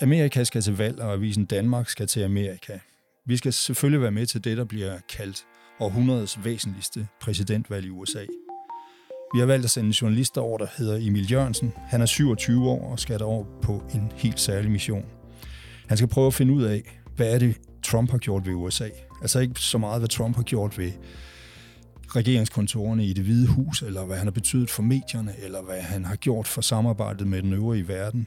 Amerika skal til valg, og avisen Danmark skal til Amerika. Vi skal selvfølgelig være med til det, der bliver kaldt århundredets væsentligste præsidentvalg i USA. Vi har valgt at sende en journalist over, der hedder Emil Jørgensen. Han er 27 år og skal derover på en helt særlig mission. Han skal prøve at finde ud af, hvad er det, Trump har gjort ved USA. Altså ikke så meget, hvad Trump har gjort ved regeringskontorerne i det hvide hus, eller hvad han har betydet for medierne, eller hvad han har gjort for samarbejdet med den øvrige verden.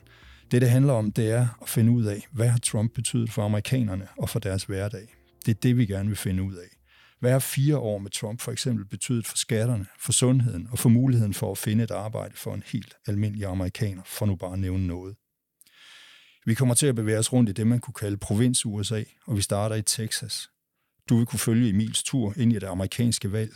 Det, det handler om, det er at finde ud af, hvad har Trump betydet for amerikanerne og for deres hverdag. Det er det, vi gerne vil finde ud af. Hvad har fire år med Trump for eksempel betydet for skatterne, for sundheden og for muligheden for at finde et arbejde for en helt almindelig amerikaner, for nu bare at nævne noget. Vi kommer til at bevæge os rundt i det, man kunne kalde provins-USA, og vi starter i Texas. Du vil kunne følge Emils tur ind i det amerikanske valg,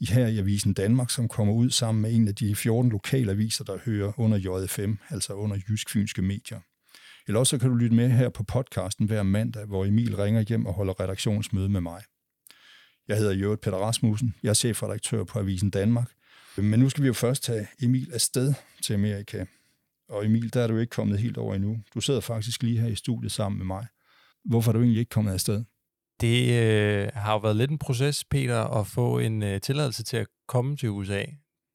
her i Avisen Danmark, som kommer ud sammen med en af de 14 lokale aviser, der hører under JFM, altså under Jysk Fynske Medier. Eller også kan du lytte med her på podcasten hver mandag, hvor Emil ringer hjem og holder redaktionsmøde med mig. Jeg hedder Jørgen Peter Rasmussen. Jeg er chefredaktør på Avisen Danmark. Men nu skal vi jo først tage Emil afsted til Amerika. Og Emil, der er du ikke kommet helt over endnu. Du sidder faktisk lige her i studiet sammen med mig. Hvorfor er du egentlig ikke kommet afsted? Det øh, har jo været lidt en proces, Peter, at få en øh, tilladelse til at komme til USA.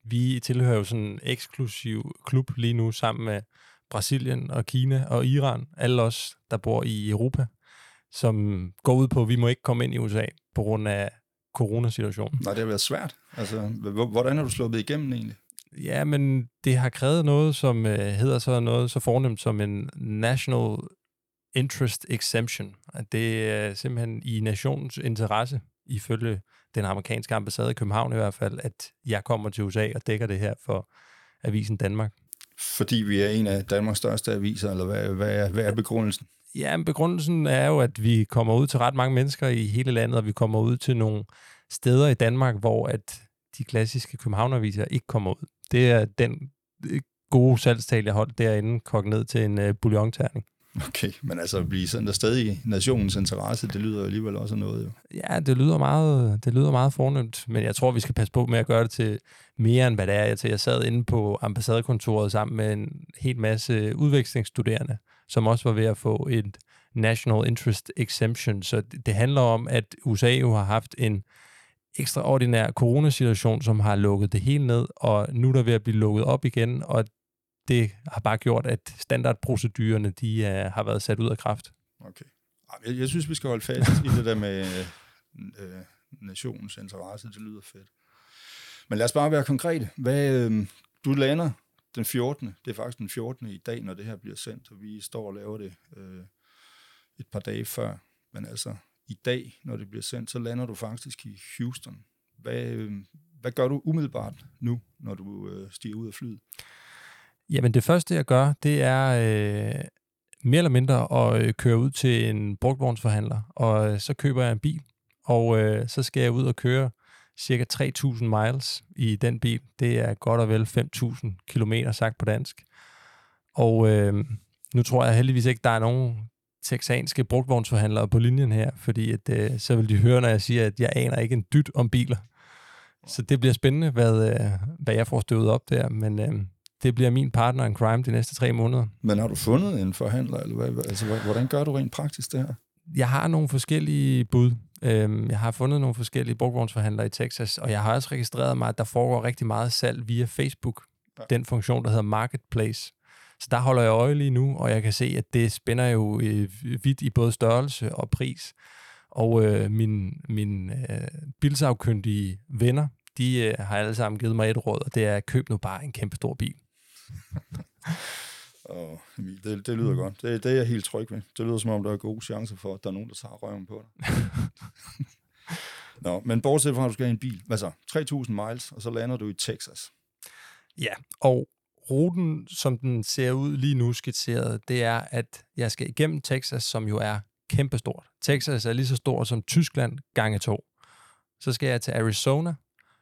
Vi tilhører jo sådan en eksklusiv klub lige nu sammen med Brasilien og Kina og Iran. Alle os, der bor i Europa, som går ud på, at vi må ikke komme ind i USA på grund af coronasituationen. Nej, det har været svært. Altså, hvordan har du sluppet igennem egentlig? Ja, men det har krævet noget, som øh, hedder så noget så fornemt som en National Interest Exemption. Det er simpelthen i nationens interesse, ifølge den amerikanske ambassade i København i hvert fald, at jeg kommer til USA og dækker det her for Avisen Danmark. Fordi vi er en af Danmarks største aviser, eller hvad, hvad, er, hvad er begrundelsen? Ja, begrundelsen er jo, at vi kommer ud til ret mange mennesker i hele landet, og vi kommer ud til nogle steder i Danmark, hvor at de klassiske Københavneraviser ikke kommer ud. Det er den øh, gode salgstal, jeg holdt derinde, kogt ned til en uh, bouillonterning. Okay, men altså at blive sendt der stadig i nationens interesse, det lyder alligevel også noget jo. Ja, det lyder meget, det lyder meget fornemt, men jeg tror, vi skal passe på med at gøre det til mere end hvad det er. Jeg, jeg sad inde på ambassadekontoret sammen med en helt masse udvekslingsstuderende, som også var ved at få et National Interest Exemption. Så det, det handler om, at USA jo har haft en ekstraordinær coronasituation, som har lukket det hele ned, og nu er der ved at blive lukket op igen, og det har bare gjort, at standardprocedurerne de uh, har været sat ud af kraft. Okay. Jeg, jeg synes, vi skal holde fast i det der med øh, øh, nationens interesse. Det lyder fedt. Men lad os bare være konkrete. Hvad, øh, du lander den 14. Det er faktisk den 14. i dag, når det her bliver sendt, og vi står og laver det øh, et par dage før. Men altså, i dag, når det bliver sendt, så lander du faktisk i Houston. Hvad, øh, hvad gør du umiddelbart nu, når du øh, stiger ud af flyet? Jamen det første, jeg gør, det er øh, mere eller mindre at øh, køre ud til en brugtvognsforhandler, og øh, så køber jeg en bil, og øh, så skal jeg ud og køre cirka 3.000 miles i den bil. Det er godt og vel 5.000 kilometer sagt på dansk. Og øh, nu tror jeg heldigvis ikke, der er nogen texanske brugtvognsforhandlere på linjen her, fordi at, øh, så vil de høre, når jeg siger, at jeg aner ikke en dyt om biler. Så det bliver spændende, hvad, øh, hvad jeg får støvet op der, men øh, det bliver min partner in crime de næste tre måneder. Men har du fundet en forhandler, eller hvad? Altså, hvordan gør du rent praktisk det her? Jeg har nogle forskellige bud. Øhm, jeg har fundet nogle forskellige brugvognsforhandlere i Texas, og jeg har også registreret mig, at der foregår rigtig meget salg via Facebook. Ja. Den funktion, der hedder Marketplace. Så der holder jeg øje lige nu, og jeg kan se, at det spænder jo øh, vidt i både størrelse og pris. Og øh, mine min, øh, bilsafkyndige venner, de øh, har alle sammen givet mig et råd, og det er, køb nu bare en kæmpe stor bil. Og Emil, det, det lyder godt. Det, det er jeg helt tryg ved. Det lyder som om, der er gode chancer for, at der er nogen, der tager røven på dig. Nå, men bortset fra, at du skal have en bil. Hvad så? 3.000 miles, og så lander du i Texas. Ja, og ruten, som den ser ud lige nu skitseret, det er, at jeg skal igennem Texas, som jo er kæmpestort. Texas er lige så stort som Tyskland gange to. Så skal jeg til Arizona,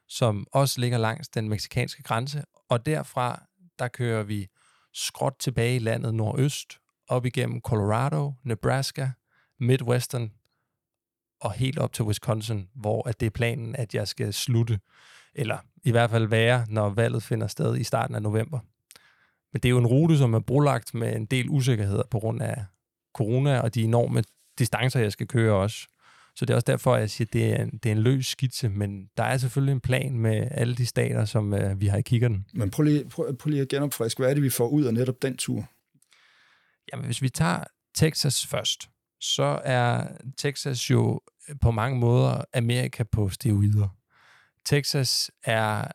som også ligger langs den meksikanske grænse, og derfra, der kører vi skråt tilbage i landet nordøst, op igennem Colorado, Nebraska, Midwestern og helt op til Wisconsin, hvor at det er planen, at jeg skal slutte, eller i hvert fald være, når valget finder sted i starten af november. Men det er jo en rute, som er brolagt med en del usikkerheder på grund af corona og de enorme distancer, jeg skal køre også. Så det er også derfor, at jeg siger, at det er, en, det er en løs skitse, men der er selvfølgelig en plan med alle de stater, som uh, vi har i kikkerten. Men prøv lige, prøv, prøv lige at genopfriske. Hvad er det, vi får ud af netop den tur? Jamen, hvis vi tager Texas først, så er Texas jo på mange måder Amerika på steroider. Texas er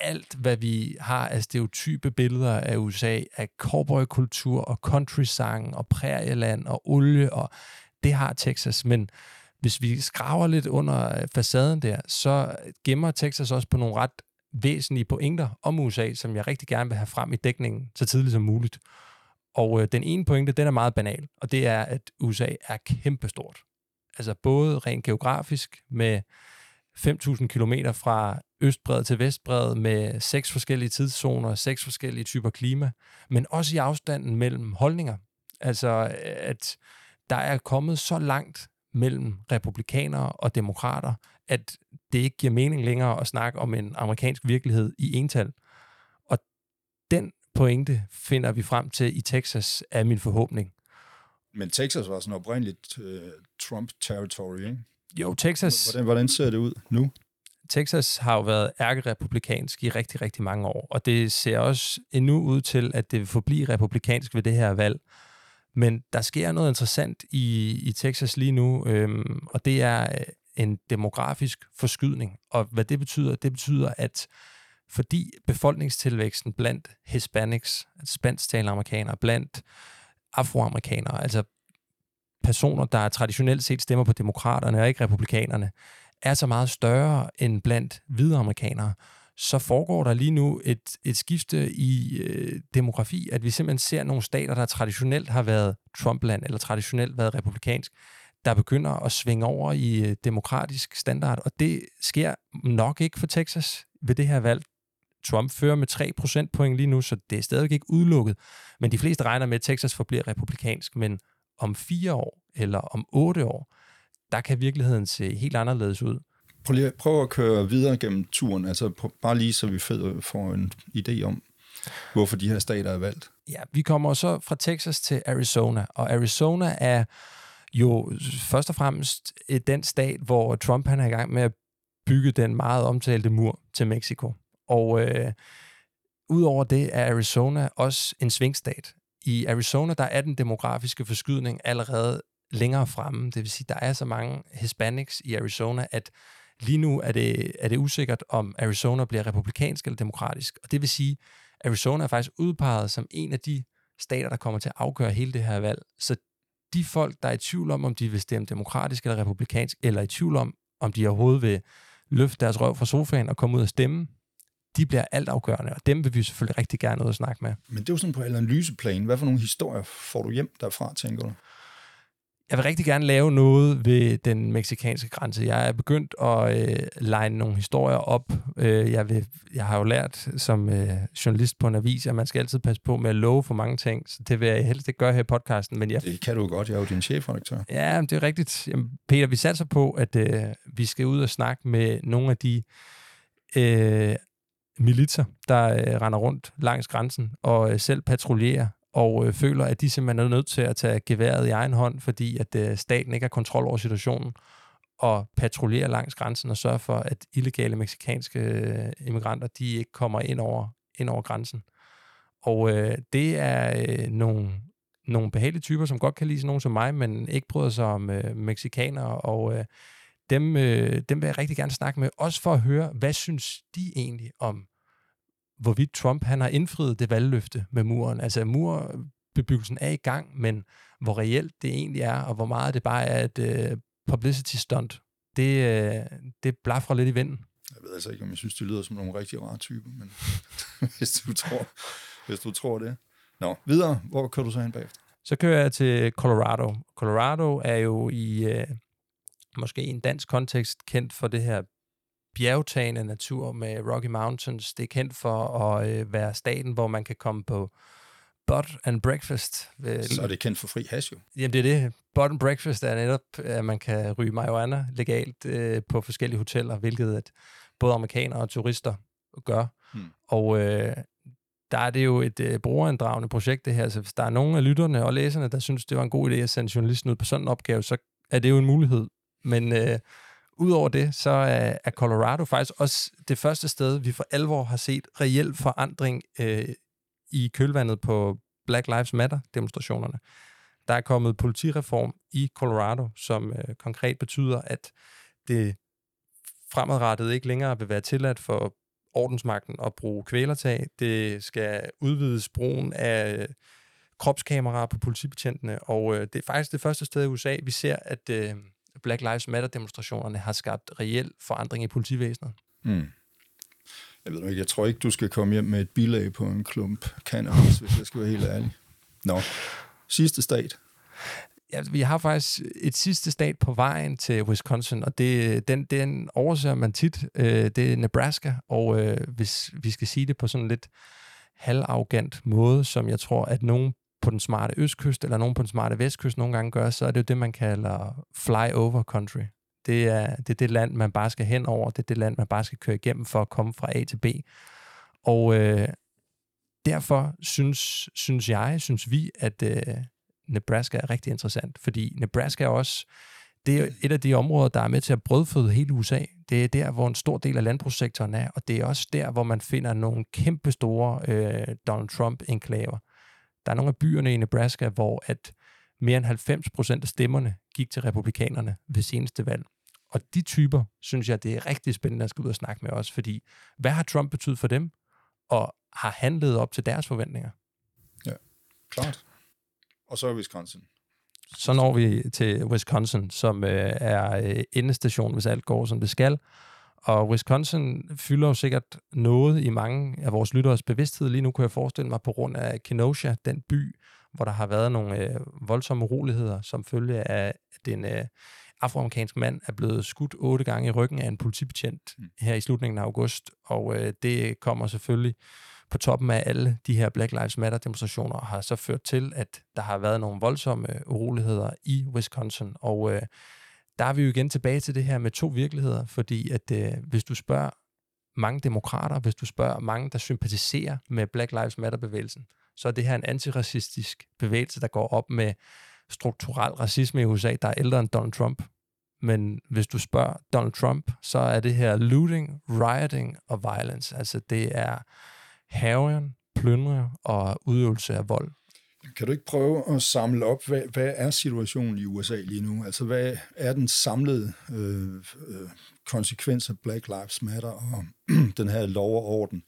alt, hvad vi har af stereotype billeder af USA, af cowboykultur og country-sang og prærieland og olie, og det har Texas. Men hvis vi skraver lidt under øh, facaden der, så gemmer Texas også på nogle ret væsentlige pointer om USA, som jeg rigtig gerne vil have frem i dækningen så tidligt som muligt. Og øh, den ene pointe, den er meget banal, og det er, at USA er kæmpestort. Altså både rent geografisk med 5.000 km fra østbred til vestbred med seks forskellige tidszoner, seks forskellige typer klima, men også i afstanden mellem holdninger. Altså, at der er kommet så langt mellem republikanere og demokrater, at det ikke giver mening længere at snakke om en amerikansk virkelighed i ental. Og den pointe finder vi frem til i Texas, er min forhåbning. Men Texas var sådan oprindeligt uh, Trump-territory, ikke? Jo, Texas... Hvordan, hvordan ser det ud nu? Texas har jo været ærkerepublikansk i rigtig, rigtig mange år, og det ser også endnu ud til, at det vil forblive republikansk ved det her valg. Men der sker noget interessant i, i Texas lige nu, øhm, og det er øh, en demografisk forskydning. Og hvad det betyder, det betyder, at fordi befolkningstilvæksten blandt hispanics, altså spansktalende amerikanere, blandt afroamerikanere, altså personer, der traditionelt set stemmer på demokraterne og ikke republikanerne, er så meget større end blandt hvide amerikanere, så foregår der lige nu et, et skifte i øh, demografi, at vi simpelthen ser nogle stater, der traditionelt har været Trumpland eller traditionelt været republikansk, der begynder at svinge over i øh, demokratisk standard, og det sker nok ikke for Texas ved det her valg. Trump fører med 3 procentpoint lige nu, så det er stadig ikke udelukket. Men de fleste regner med, at Texas forbliver republikansk, men om fire år eller om otte år, der kan virkeligheden se helt anderledes ud. Prøv, lige, prøv at køre videre gennem turen, altså bare lige så vi får en idé om, hvorfor de her stater er valgt. Ja, vi kommer så fra Texas til Arizona, og Arizona er jo først og fremmest øh, den stat, hvor Trump han er i gang med at bygge den meget omtalte mur til Mexico. Og øh, udover det er Arizona også en svingstat. I Arizona der er den demografiske forskydning allerede længere fremme. Det vil sige, der er så mange hispanics i Arizona, at lige nu er det, er det usikkert, om Arizona bliver republikansk eller demokratisk. Og det vil sige, Arizona er faktisk udpeget som en af de stater, der kommer til at afgøre hele det her valg. Så de folk, der er i tvivl om, om de vil stemme demokratisk eller republikansk, eller i tvivl om, om de overhovedet vil løfte deres røv fra sofaen og komme ud og stemme, de bliver altafgørende, og dem vil vi selvfølgelig rigtig gerne ud og snakke med. Men det er jo sådan på en analyseplan. Hvad for nogle historier får du hjem derfra, tænker du? Jeg vil rigtig gerne lave noget ved den meksikanske grænse. Jeg er begyndt at øh, line nogle historier op. Øh, jeg, vil, jeg har jo lært som øh, journalist på en avis, at man skal altid passe på med at love for mange ting. Så det vil jeg helst ikke gøre her i podcasten. Men jeg, det kan du godt. Jeg er jo din chefredaktør. Ja, det er rigtigt. Jamen, Peter, vi satser på, at øh, vi skal ud og snakke med nogle af de øh, militser, der øh, render rundt langs grænsen og øh, selv patruljerer og øh, føler, at de simpelthen er nødt til at tage geværet i egen hånd, fordi at øh, staten ikke har kontrol over situationen, og patruljere langs grænsen og sørge for, at illegale meksikanske øh, immigranter, de ikke kommer ind over, ind over grænsen. Og øh, det er øh, nogle, nogle behagelige typer, som godt kan lide sådan nogen som mig, men ikke bryder sig om øh, meksikanere, og øh, dem, øh, dem vil jeg rigtig gerne snakke med, også for at høre, hvad synes de egentlig om hvorvidt Trump han har indfriet det valgløfte med muren. Altså murbebyggelsen er i gang, men hvor reelt det egentlig er, og hvor meget det bare er et uh, publicity stunt, det, uh, det blaffer lidt i vinden. Jeg ved altså ikke, om jeg synes, det lyder som nogle rigtig rare typer, men hvis, du tror, hvis du tror det. Nå, videre. Hvor kører du så hen bagefter? Så kører jeg til Colorado. Colorado er jo i uh, måske en dansk kontekst kendt for det her bjergtagende natur med Rocky Mountains. Det er kendt for at øh, være staten, hvor man kan komme på bud and breakfast. Så er det kendt for fri hash jo. Jamen det er det. Bud and breakfast er netop, at man kan ryge marijuana legalt øh, på forskellige hoteller, hvilket at både amerikanere og turister gør. Hmm. Og øh, der er det jo et øh, brugerinddragende projekt, det her. Så hvis der er nogen af lytterne og læserne, der synes, det var en god idé at sende journalisten ud på sådan en opgave, så er det jo en mulighed. Men øh, udover det, så er, er Colorado faktisk også det første sted, vi for alvor har set reel forandring øh, i kølvandet på Black Lives Matter-demonstrationerne. Der er kommet politireform i Colorado, som øh, konkret betyder, at det fremadrettet ikke længere vil være tilladt for ordensmagten at bruge kvælertag. Det skal udvides brugen af øh, kropskameraer på politibetjentene, og øh, det er faktisk det første sted i USA, vi ser, at øh, Black Lives Matter-demonstrationerne har skabt reel forandring i politivæsenet. Mm. Jeg ved ikke, jeg tror ikke, du skal komme hjem med et bilag på en klump cannabis, hvis jeg skal være helt ærlig. Nå, sidste stat. Ja, vi har faktisk et sidste stat på vejen til Wisconsin, og det, den, den overser man tit. Øh, det er Nebraska, og øh, hvis vi skal sige det på sådan lidt halvarrogant måde, som jeg tror, at nogen på den smarte østkyst eller nogen på den smarte vestkyst nogle gange gør, så er det jo det, man kalder fly-over country. Det er, det er det land, man bare skal hen over. Det er det land, man bare skal køre igennem for at komme fra A til B. Og øh, derfor synes, synes jeg, synes vi, at øh, Nebraska er rigtig interessant, fordi Nebraska er også det er et af de områder, der er med til at brødføde hele USA. Det er der, hvor en stor del af landbrugssektoren er, og det er også der, hvor man finder nogle kæmpe store øh, Donald Trump-enklaver. Der er nogle af byerne i Nebraska, hvor at mere end 90 procent af stemmerne gik til republikanerne ved seneste valg. Og de typer, synes jeg, det er rigtig spændende at skal ud og snakke med os, fordi hvad har Trump betydet for dem, og har han levet op til deres forventninger? Ja, klart. Og så er Wisconsin. Så når vi til Wisconsin, som øh, er øh, endestation, hvis alt går, som det skal. Og Wisconsin fylder jo sikkert noget i mange af vores lytteres bevidsthed. Lige nu kunne jeg forestille mig på grund af Kenosha, den by, hvor der har været nogle øh, voldsomme uroligheder, som følge af den øh, afroamerikanske mand er blevet skudt otte gange i ryggen af en politibetjent mm. her i slutningen af august. Og øh, det kommer selvfølgelig på toppen af alle de her Black Lives Matter-demonstrationer, har så ført til, at der har været nogle voldsomme uroligheder i Wisconsin. Og øh, der er vi jo igen tilbage til det her med to virkeligheder, fordi at øh, hvis du spørger mange demokrater, hvis du spørger mange, der sympatiserer med Black Lives Matter-bevægelsen, så er det her en antiracistisk bevægelse, der går op med strukturel racisme i USA, der er ældre end Donald Trump. Men hvis du spørger Donald Trump, så er det her looting, rioting og violence. Altså det er haven, plyndring og udøvelse af vold. Kan du ikke prøve at samle op, hvad, hvad er situationen i USA lige nu? Altså, hvad er den samlede øh, øh, konsekvens af Black Lives Matter og den her lov og orden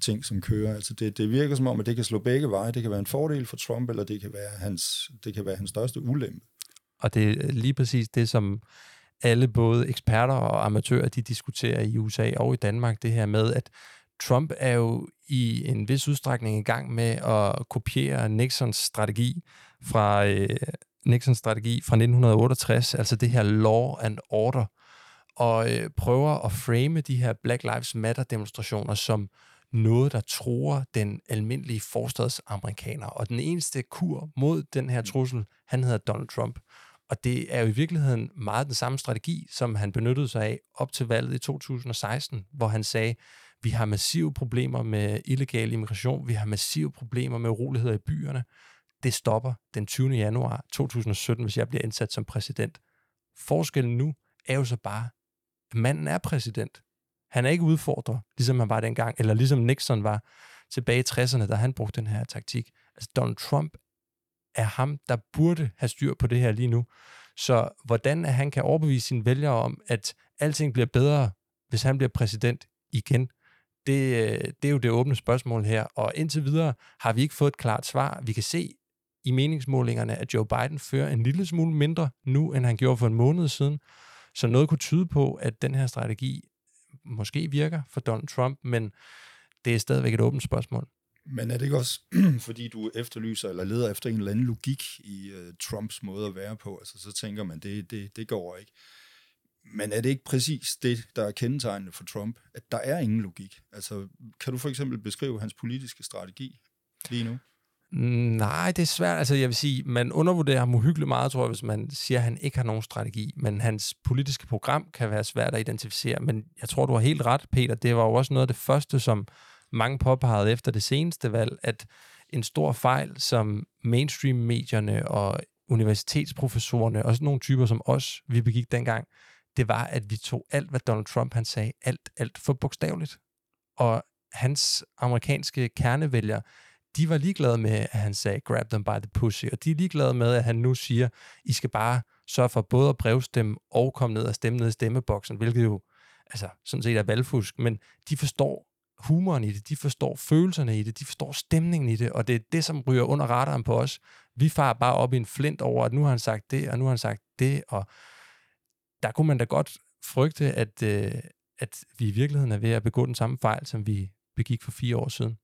ting, som kører? Altså, det, det virker som om, at det kan slå begge veje. Det kan være en fordel for Trump, eller det kan være hans, det kan være hans største ulempe. Og det er lige præcis det, som alle både eksperter og amatører, de diskuterer i USA og i Danmark, det her med, at Trump er jo i en vis udstrækning i gang med at kopiere Nixons strategi fra øh, Nixons strategi fra 1968, altså det her law and order, og øh, prøver at frame de her Black Lives Matter demonstrationer som noget, der tror den almindelige forstadsamerikaner. Og den eneste kur mod den her trussel, han hedder Donald Trump. Og det er jo i virkeligheden meget den samme strategi, som han benyttede sig af op til valget i 2016, hvor han sagde, vi har massive problemer med illegal immigration. Vi har massive problemer med uroligheder i byerne. Det stopper den 20. januar 2017, hvis jeg bliver indsat som præsident. Forskellen nu er jo så bare, at manden er præsident. Han er ikke udfordret, ligesom han var dengang, eller ligesom Nixon var tilbage i 60'erne, da han brugte den her taktik. Altså Donald Trump er ham, der burde have styr på det her lige nu. Så hvordan han kan overbevise sine vælgere om, at alting bliver bedre, hvis han bliver præsident igen, det, øh, det er jo det åbne spørgsmål her, og indtil videre har vi ikke fået et klart svar. Vi kan se i meningsmålingerne, at Joe Biden fører en lille smule mindre nu, end han gjorde for en måned siden. Så noget kunne tyde på, at den her strategi måske virker for Donald Trump, men det er stadigvæk et åbent spørgsmål. Men er det ikke også, fordi du efterlyser eller leder efter en eller anden logik i uh, Trumps måde at være på? Altså, så tænker man, det, det, det går ikke. Men er det ikke præcis det, der er kendetegnende for Trump, at der er ingen logik? Altså, kan du for eksempel beskrive hans politiske strategi lige nu? Nej, det er svært. Altså, jeg vil sige, man undervurderer ham uhyggeligt meget, tror jeg, hvis man siger, at han ikke har nogen strategi. Men hans politiske program kan være svært at identificere. Men jeg tror, du har helt ret, Peter. Det var jo også noget af det første, som mange påpegede efter det seneste valg, at en stor fejl, som mainstream-medierne og universitetsprofessorerne, og sådan nogle typer som os, vi begik dengang, det var, at vi tog alt, hvad Donald Trump han sagde, alt, alt for bogstaveligt. Og hans amerikanske kernevælger, de var ligeglade med, at han sagde, grab them by the pussy, og de er ligeglade med, at han nu siger, I skal bare sørge for både at brevstemme og komme ned og stemme ned i stemmeboksen, hvilket jo altså, sådan set er valgfusk, men de forstår humoren i det, de forstår følelserne i det, de forstår stemningen i det, og det er det, som ryger under radaren på os. Vi farer bare op i en flint over, at nu har han sagt det, og nu har han sagt det, og der kunne man da godt frygte, at, øh, at vi i virkeligheden er ved at begå den samme fejl, som vi begik for fire år siden.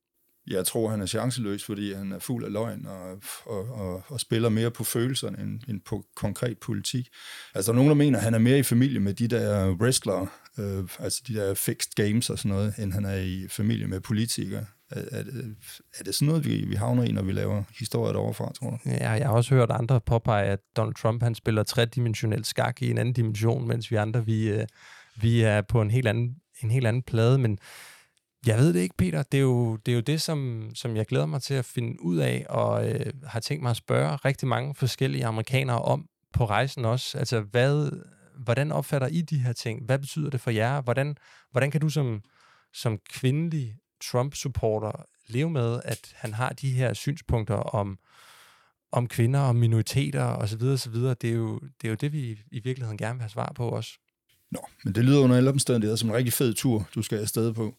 Jeg tror, han er chanceløs, fordi han er fuld af løgn og, og, og, og spiller mere på følelserne end, end på konkret politik. Altså, der er nogen, der mener, at han er mere i familie med de der wrestlere, øh, altså de der fixed games og sådan noget, end han er i familie med politikere. Er, er, det, er det sådan noget, vi, vi havner i, når vi laver historier derovre tror du? Ja, jeg har også hørt andre påpege, at Donald Trump han spiller tredimensionel skak i en anden dimension, mens vi andre vi, øh, vi er på en helt anden, en helt anden plade, men jeg ved det ikke, Peter. Det er jo det, er jo det som, som jeg glæder mig til at finde ud af, og øh, har tænkt mig at spørge rigtig mange forskellige amerikanere om på rejsen også. Altså, hvad, hvordan opfatter I de her ting? Hvad betyder det for jer? Hvordan, hvordan kan du som, som kvindelig Trump-supporter leve med, at han har de her synspunkter om, om kvinder og minoriteter osv. osv. Det, er jo, det er jo det, vi i virkeligheden gerne vil have svar på også. Nå, men det lyder under alle omstændigheder som en rigtig fed tur, du skal afsted på.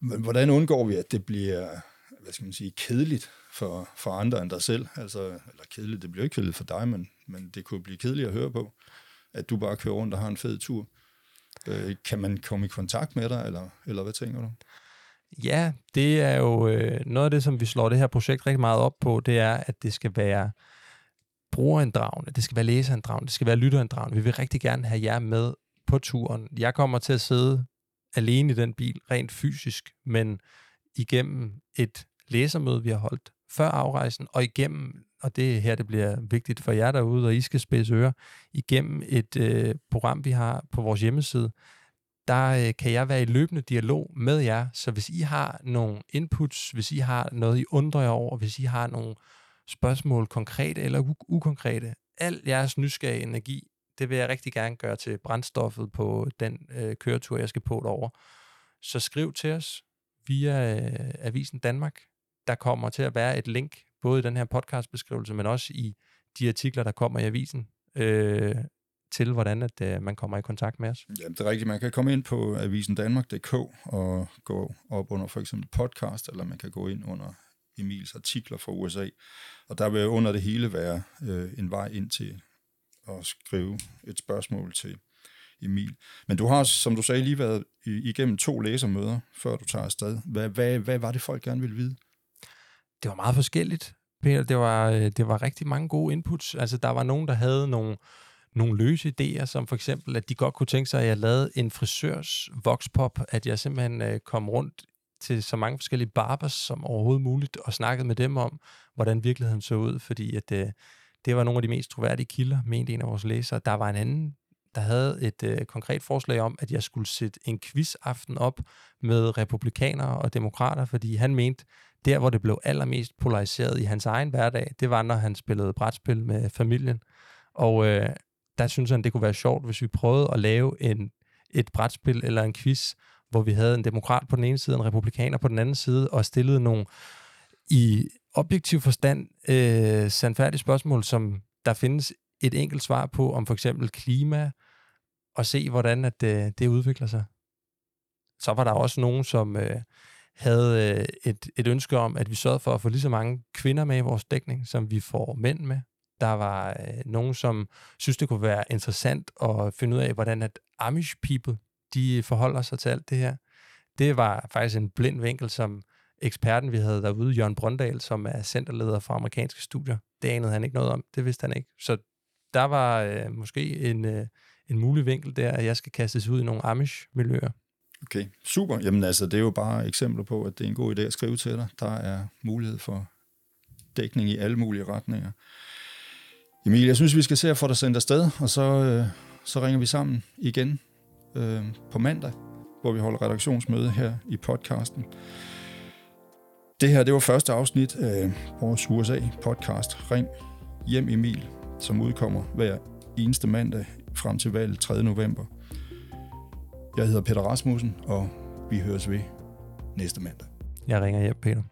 Men hvordan undgår vi, at det bliver hvad skal man sige, kedeligt for, for andre end dig selv? Altså, eller kedeligt, det bliver ikke kedeligt for dig, men, men det kunne blive kedeligt at høre på, at du bare kører rundt og har en fed tur. Øh, kan man komme i kontakt med dig, eller, eller hvad tænker du? Ja, det er jo øh, noget af det, som vi slår det her projekt rigtig meget op på, det er, at det skal være brugerinddragende, det skal være læserinddragende, det skal være lytterinddragende. Vi vil rigtig gerne have jer med på turen. Jeg kommer til at sidde alene i den bil, rent fysisk, men igennem et læsermøde, vi har holdt før afrejsen, og igennem, og det her, det bliver vigtigt for jer derude, og I skal spidse ører, igennem et øh, program, vi har på vores hjemmeside, der øh, kan jeg være i løbende dialog med jer, så hvis I har nogle inputs, hvis I har noget, I undrer jer over, hvis I har nogle spørgsmål, konkrete eller u- ukonkrete, al jeres nysgerrige energi det vil jeg rigtig gerne gøre til brændstoffet på den øh, køretur, jeg skal på derover. Så skriv til os via øh, Avisen Danmark. Der kommer til at være et link, både i den her podcastbeskrivelse, men også i de artikler, der kommer i avisen, øh, til hvordan at, øh, man kommer i kontakt med os. Jamen, det er rigtigt. Man kan komme ind på avisendanmark.dk og gå op under for eksempel podcast, eller man kan gå ind under Emils artikler fra USA. Og der vil under det hele være øh, en vej ind til at skrive et spørgsmål til Emil. Men du har, som du sagde, lige været igennem to læsermøder, før du tager afsted. Hvad, hvad, hvad var det, folk gerne ville vide? Det var meget forskelligt, Peter. Det var, øh, det var rigtig mange gode inputs. Altså, der var nogen, der havde nogle, nogle løse idéer, som for eksempel, at de godt kunne tænke sig, at jeg lavede en frisørs voxpop, at jeg simpelthen øh, kom rundt til så mange forskellige barbers som overhovedet muligt, og snakkede med dem om, hvordan virkeligheden så ud, fordi at, øh, det var nogle af de mest troværdige kilder, mente en af vores læsere. Der var en anden, der havde et øh, konkret forslag om, at jeg skulle sætte en quizaften op med republikanere og demokrater, fordi han mente, der hvor det blev allermest polariseret i hans egen hverdag, det var, når han spillede brætspil med familien. Og øh, der synes han, det kunne være sjovt, hvis vi prøvede at lave en, et brætspil eller en quiz, hvor vi havde en demokrat på den ene side, en republikaner på den anden side, og stillede nogle i objektiv forstand øh, sandfærdige spørgsmål, som der findes et enkelt svar på, om for eksempel klima, og se, hvordan at, øh, det udvikler sig. Så var der også nogen, som øh, havde øh, et, et ønske om, at vi sørgede for at få lige så mange kvinder med i vores dækning, som vi får mænd med. Der var øh, nogen, som synes, det kunne være interessant at finde ud af, hvordan at Amish people, de forholder sig til alt det her. Det var faktisk en blind vinkel, som eksperten, vi havde derude, Jørgen Brøndal, som er centerleder for amerikanske studier. Det anede han ikke noget om. Det vidste han ikke. Så der var øh, måske en, øh, en mulig vinkel der, at jeg skal kastes ud i nogle Amish-miljøer. Okay, super. Jamen altså, det er jo bare eksempler på, at det er en god idé at skrive til dig. Der er mulighed for dækning i alle mulige retninger. Emil, jeg synes, vi skal se at få dig sendt afsted, og så, øh, så ringer vi sammen igen øh, på mandag. hvor vi holder redaktionsmøde her i podcasten. Det her, det var første afsnit af vores USA-podcast Ring Hjem Emil, som udkommer hver eneste mandag frem til valget 3. november. Jeg hedder Peter Rasmussen, og vi høres ved næste mandag. Jeg ringer hjem, Peter.